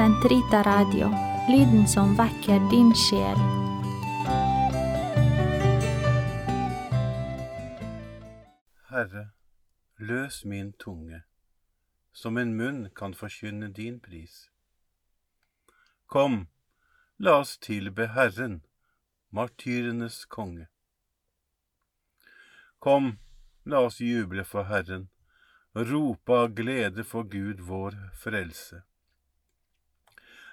Sentrita Radio, lyden som vekker din sjel. Herre, løs min tunge, som en munn kan forkynne din pris. Kom, la oss tilbe Herren, martyrenes konge. Kom, la oss juble for Herren, rope av glede for Gud vår frelse.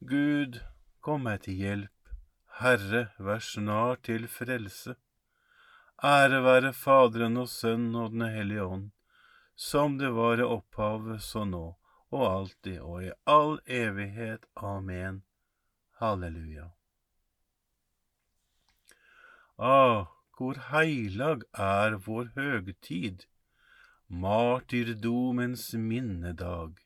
Gud, kom meg til hjelp, Herre, vær snar til frelse. Ære være Faderen og Sønnen og Den hellige ånd, som det var i opphavet, så nå og alltid og i all evighet. Amen. Halleluja. Ah, hvor heilag er vår høgtid, martyrdomens minnedag,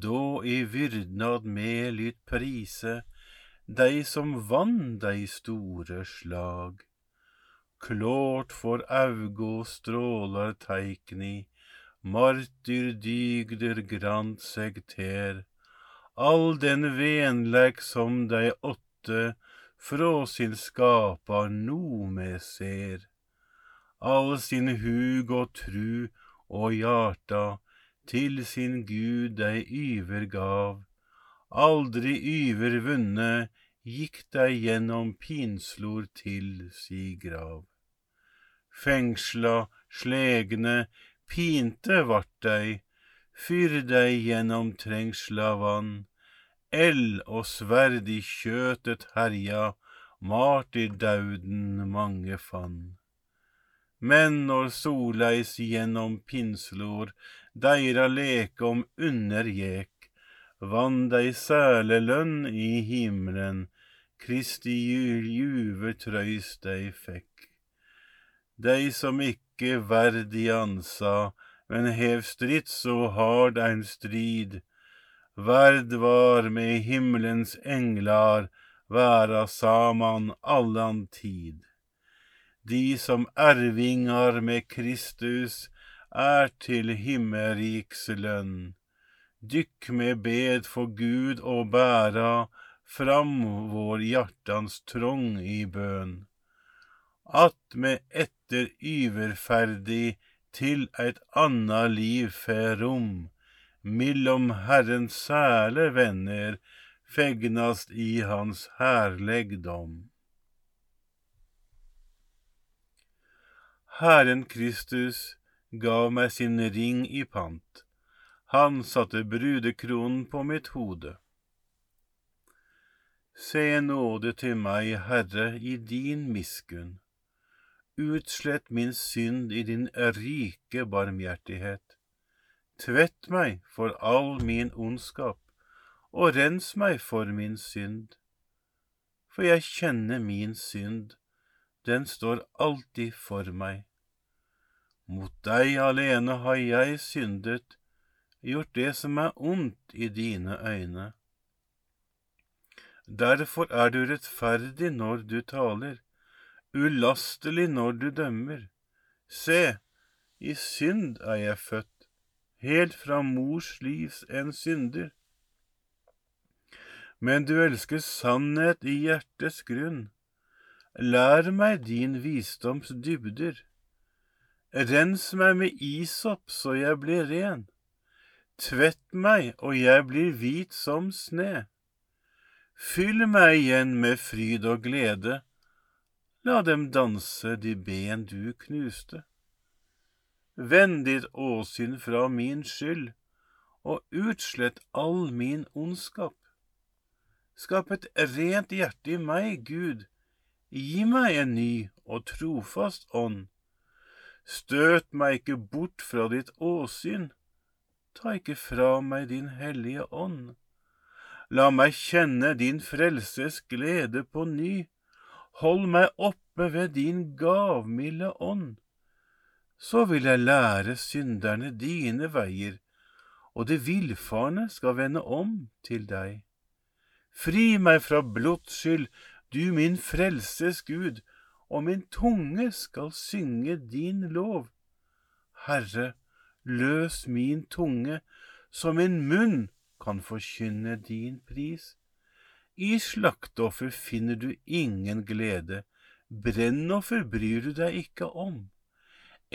då i vyrdnad med lyt prise dei som vann dei store slag. Klårt for augå strålar teikni, martyrdygder grant seg ter, all den venlek som dei åtte frå sin skapar no me ser, all sin hug og tru og hjarta til sin Gud dei yvergav, aldri yvervunne gikk deg gjennom pinslor til si grav. Fengsla, slegne, pinte vart deg, fyr deg gjennom trengsla vann, eld og sverd i kjøtet herja, martyrdauden mange fann. Men når soleis gjennom pinslor deira leke om undergjek, vann dei sælelønn i himmelen, Kristi juve trøys dei fekk dei som ikke verdig ansa, men hev strids så hard ein strid. Verd var med himmelens englar væra saman allan tid. De som ervingar med Kristus er til himmelriks lønn. Dykk med bed for Gud og bæra fram vår hjartans trong i bøn at med etter yverferdig til eit anna liv fer rom, millom Herrens sæle venner fegnast i Hans herlegdom. Herren Kristus gav meg sin ring i pant, han satte brudekronen på mitt hode. Se nåde til meg, Herre, i din miskunn utslett min synd i din rike barmhjertighet. Tvett meg for all min ondskap, og rens meg for min synd. For jeg kjenner min synd, den står alltid for meg. Mot deg alene har jeg syndet, gjort det som er ondt i dine øyne. Derfor er du rettferdig når du taler, ulastelig når du dømmer. Se, i synd er jeg født, helt fra mors livs en synder. Men du elsker sannhet i hjertets grunn. Lær meg din visdoms dybder. Rens meg med isopp så jeg blir ren. Tvett meg og jeg blir hvit som sne. Fyll meg igjen med fryd og glede, la dem danse de ben du knuste. Vend ditt åsyn fra min skyld, og utslett all min ondskap. Skap et rent hjerte i meg, Gud, gi meg en ny og trofast ånd. Støt meg ikke bort fra ditt åsyn, ta ikke fra meg din hellige ånd. La meg kjenne din frelses glede på ny. Hold meg oppe ved din gavmilde ånd. Så vil jeg lære synderne dine veier, og det villfarne skal vende om til deg. Fri meg fra blods skyld, du min frelses Gud, og min tunge skal synge din lov. Herre, løs min tunge, så min munn kan forkynne din pris. I slakteoffer finner du ingen glede, brennoffer bryr du deg ikke om.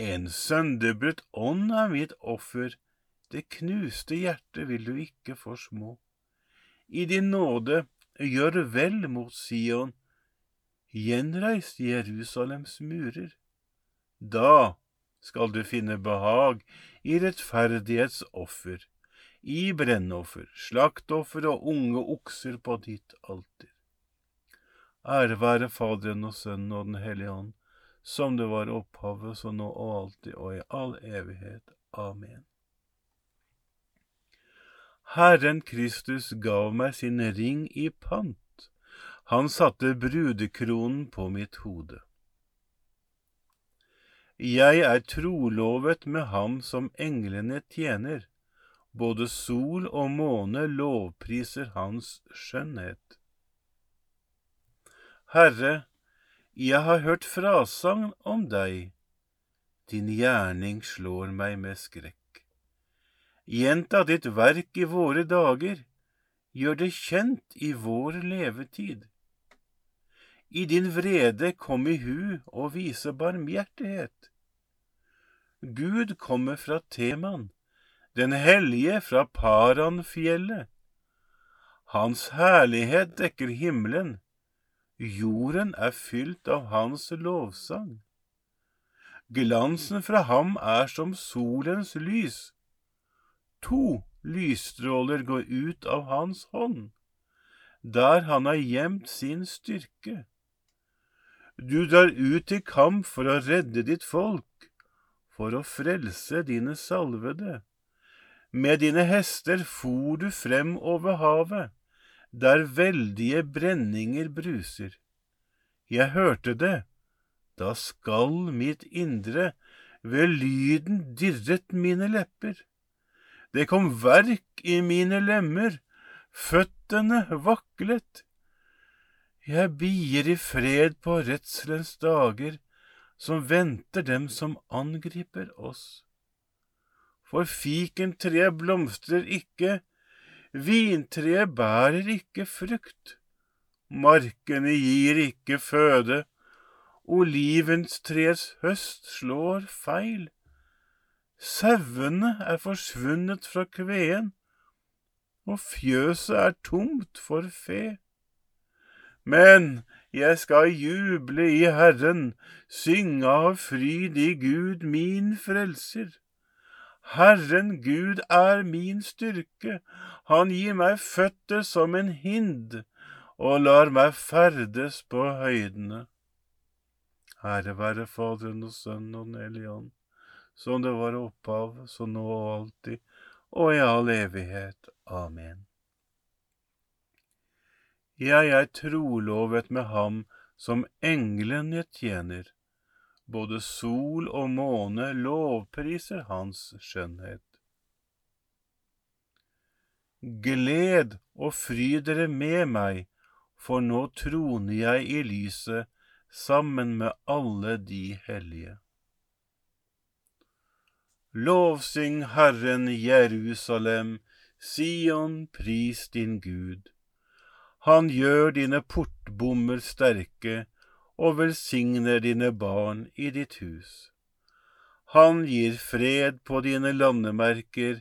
En sønderbrutt ånd er mitt offer, det knuste hjertet vil du ikke forsmå. I din nåde gjør vel mot Sion, gjenreis Jerusalems murer. Da skal du finne behag i rettferdighetsoffer i brennoffer, slaktoffer og unge okser på ditt alter. Ære være Faderen og Sønnen og Den hellige ånd, som det var opphavet, så nå og alltid og i all evighet. Amen. Herren Kristus gav meg sin ring i pant, han satte brudekronen på mitt hode. Jeg er trolovet med ham som englene tjener, både sol og måne lovpriser hans skjønnhet. Herre, jeg har hørt frasagn om deg, din gjerning slår meg med skrekk. Gjenta ditt verk i våre dager, gjør det kjent i vår levetid. I din vrede kom i hu og vise barmhjertighet. Gud kommer fra Teman, den hellige fra Paranfjellet. Hans herlighet dekker himmelen, jorden er fylt av hans lovsang. Glansen fra ham er som solens lys. To lysstråler går ut av hans hånd, der han har gjemt sin styrke. Du drar ut til kamp for å redde ditt folk, for å frelse dine salvede. Med dine hester for du frem over havet, der veldige brenninger bruser. Jeg hørte det, da skalv mitt indre, ved lyden dirret mine lepper. Det kom verk i mine lemmer, føttene vaklet. Jeg bier i fred på redselens dager, som venter dem som angriper oss. For fikentreet blomstrer ikke, vintreet bærer ikke frukt, markene gir ikke føde, olivenstreets høst slår feil, sauene er forsvunnet fra kveen, og fjøset er tomt for fe. Men jeg skal juble i Herren, synge av fryd i Gud min frelser. Herren Gud er min styrke, han gir meg føtter som en hind og lar meg ferdes på høydene. Ære være Faderen og Sønnen og Den hellige ånd, som det var opphav, så nå og alltid, og i all evighet. Amen. Jeg er trolovet med ham som englene tjener både sol og måne lovpriser hans skjønnhet. gled og fry dere med meg, for nå troner jeg i lyset sammen med alle de hellige. Lovsyng Herren Jerusalem, Sion, pris din Gud. Han gjør dine portbommer sterke og velsigner dine barn i ditt hus. Han gir fred på dine landemerker,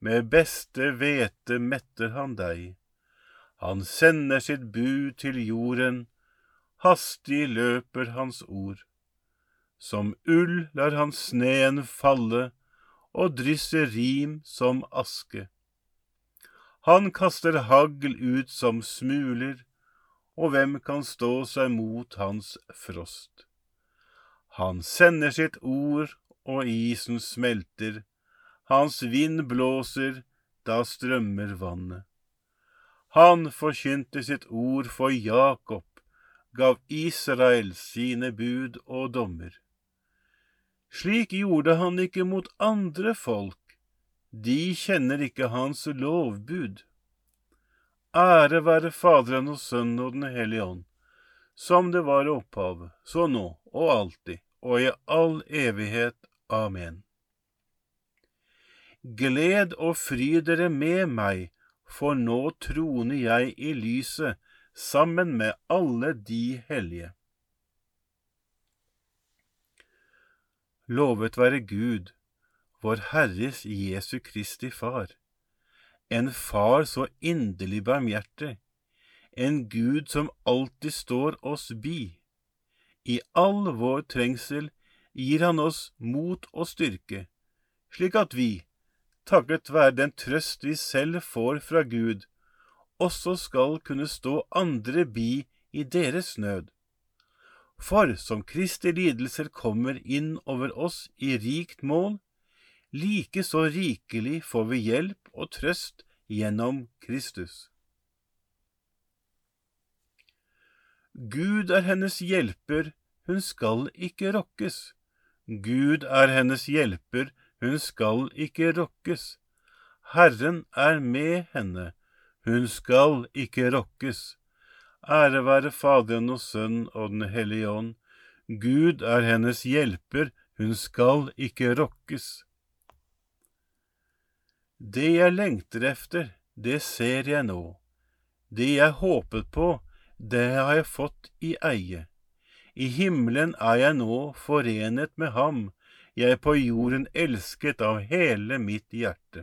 med beste hvete metter han deg. Han sender sitt bud til jorden, hastig løper hans ord. Som ull lar han sneen falle, og drysser rim som aske. Han kaster hagl ut som smuler, og hvem kan stå seg mot hans frost? Han sender sitt ord, og isen smelter, hans vind blåser, da strømmer vannet. Han forkynte sitt ord for Jakob, gav Israel sine bud og dommer. Slik gjorde han ikke mot andre folk, de kjenner ikke hans lovbud. Ære være Faderen og Sønnen og Den hellige ånd, som det var i opphavet, så nå og alltid, og i all evighet. Amen. Gled og fry dere med meg, for nå troner jeg i lyset sammen med alle de hellige. Lovet være Gud, vår Herres Jesu Kristi Far, en Far så inderlig barmhjertig, en Gud som alltid står oss bi. I all vår trengsel gir Han oss mot og styrke, slik at vi, takket være den trøst vi selv får fra Gud, også skal kunne stå andre bi i deres nød. For som Kristi lidelser kommer inn over oss i rikt mål, like så rikelig får vi hjelp og trøst gjennom Kristus. Gud er hennes hjelper, hun skal ikke rokkes. Gud er hennes hjelper, hun skal ikke rokkes. Herren er med henne, hun skal ikke rokkes. Ære være Faderen og Sønnen og Den hellige ånd. Gud er hennes hjelper, hun skal ikke rokkes. Det jeg lengter efter, det ser jeg nå. Det jeg håpet på, det har jeg fått i eie. I himmelen er jeg nå forenet med ham, jeg er på jorden elsket av hele mitt hjerte.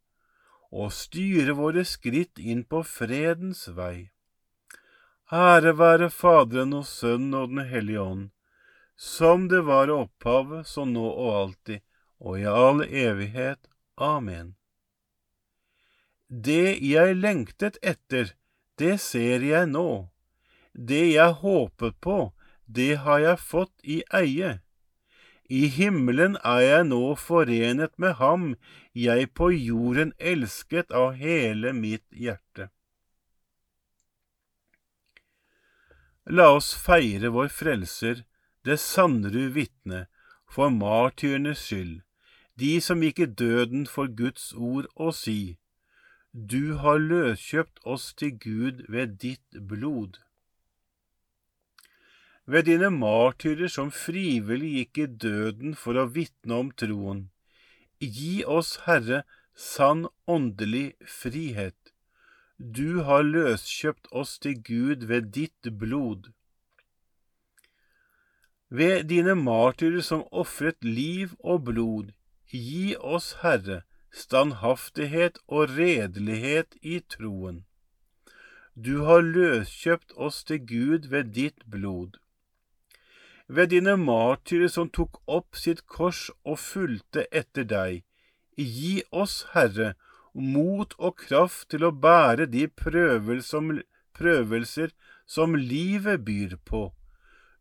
og styre våre skritt inn på fredens vei. Ære være Faderen og Sønnen og Den hellige ånd, som det var i opphavet, så nå og alltid, og i all evighet. Amen. Det jeg lengtet etter, det ser jeg nå. Det jeg håpet på, det har jeg fått i eie. I himmelen er jeg nå forenet med ham, jeg på jorden elsket av hele mitt hjerte. La oss feire vår Frelser, det Sannerud vitne, for martyrenes skyld, de som gikk i døden for Guds ord, og si, Du har løskjøpt oss til Gud ved ditt blod. Ved dine martyrer som frivillig gikk i døden for å vitne om troen, gi oss, Herre, sann åndelig frihet. Du har løskjøpt oss til Gud ved ditt blod. Ved dine martyrer som ofret liv og blod, gi oss, Herre, standhaftighet og redelighet i troen. Du har løskjøpt oss til Gud ved ditt blod. Ved dine martyrer som tok opp sitt kors og fulgte etter deg, gi oss, Herre, mot og kraft til å bære de prøvelser som livet byr på.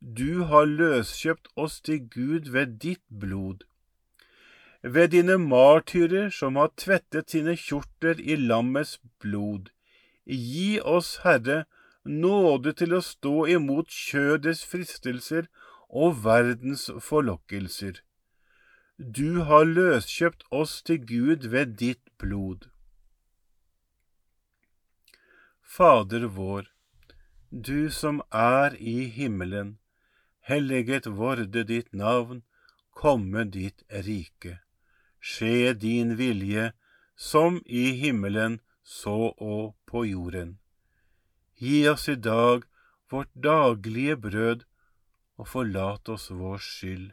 Du har løskjøpt oss til Gud ved ditt blod. Ved dine martyrer som har tvettet sine kjortler i lammets blod, gi oss, Herre, nåde til å stå imot kjødets fristelser og verdens forlokkelser. Du har løskjøpt oss til Gud ved ditt blod. Fader vår, du som er i himmelen. Helliget vorde ditt navn, komme ditt rike. Skje din vilje, som i himmelen, så og på jorden. Gi oss i dag vårt daglige brød, og forlat oss vår skyld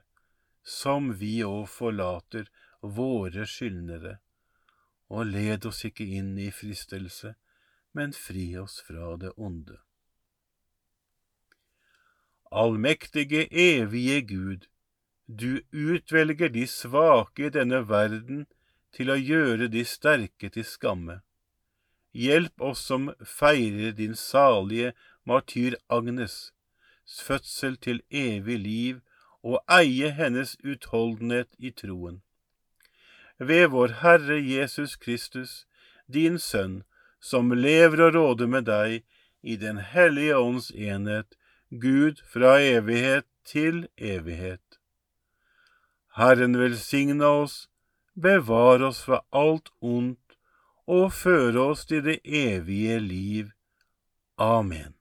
som vi òg forlater våre skyldnere. Og led oss ikke inn i fristelse, men fri oss fra det onde. Allmektige, evige Gud, du utvelger de svake i denne verden til å gjøre de sterke til skamme. Hjelp oss som feirer din salige martyr Agnes' fødsel til evig liv og eie hennes utholdenhet i troen. Ved vår Herre Jesus Kristus, din Sønn, som lever og råder med deg i Den hellige ånds enhet, Gud fra evighet til evighet. Herren velsigne oss, bevare oss fra alt ondt og føre oss til det evige liv. Amen.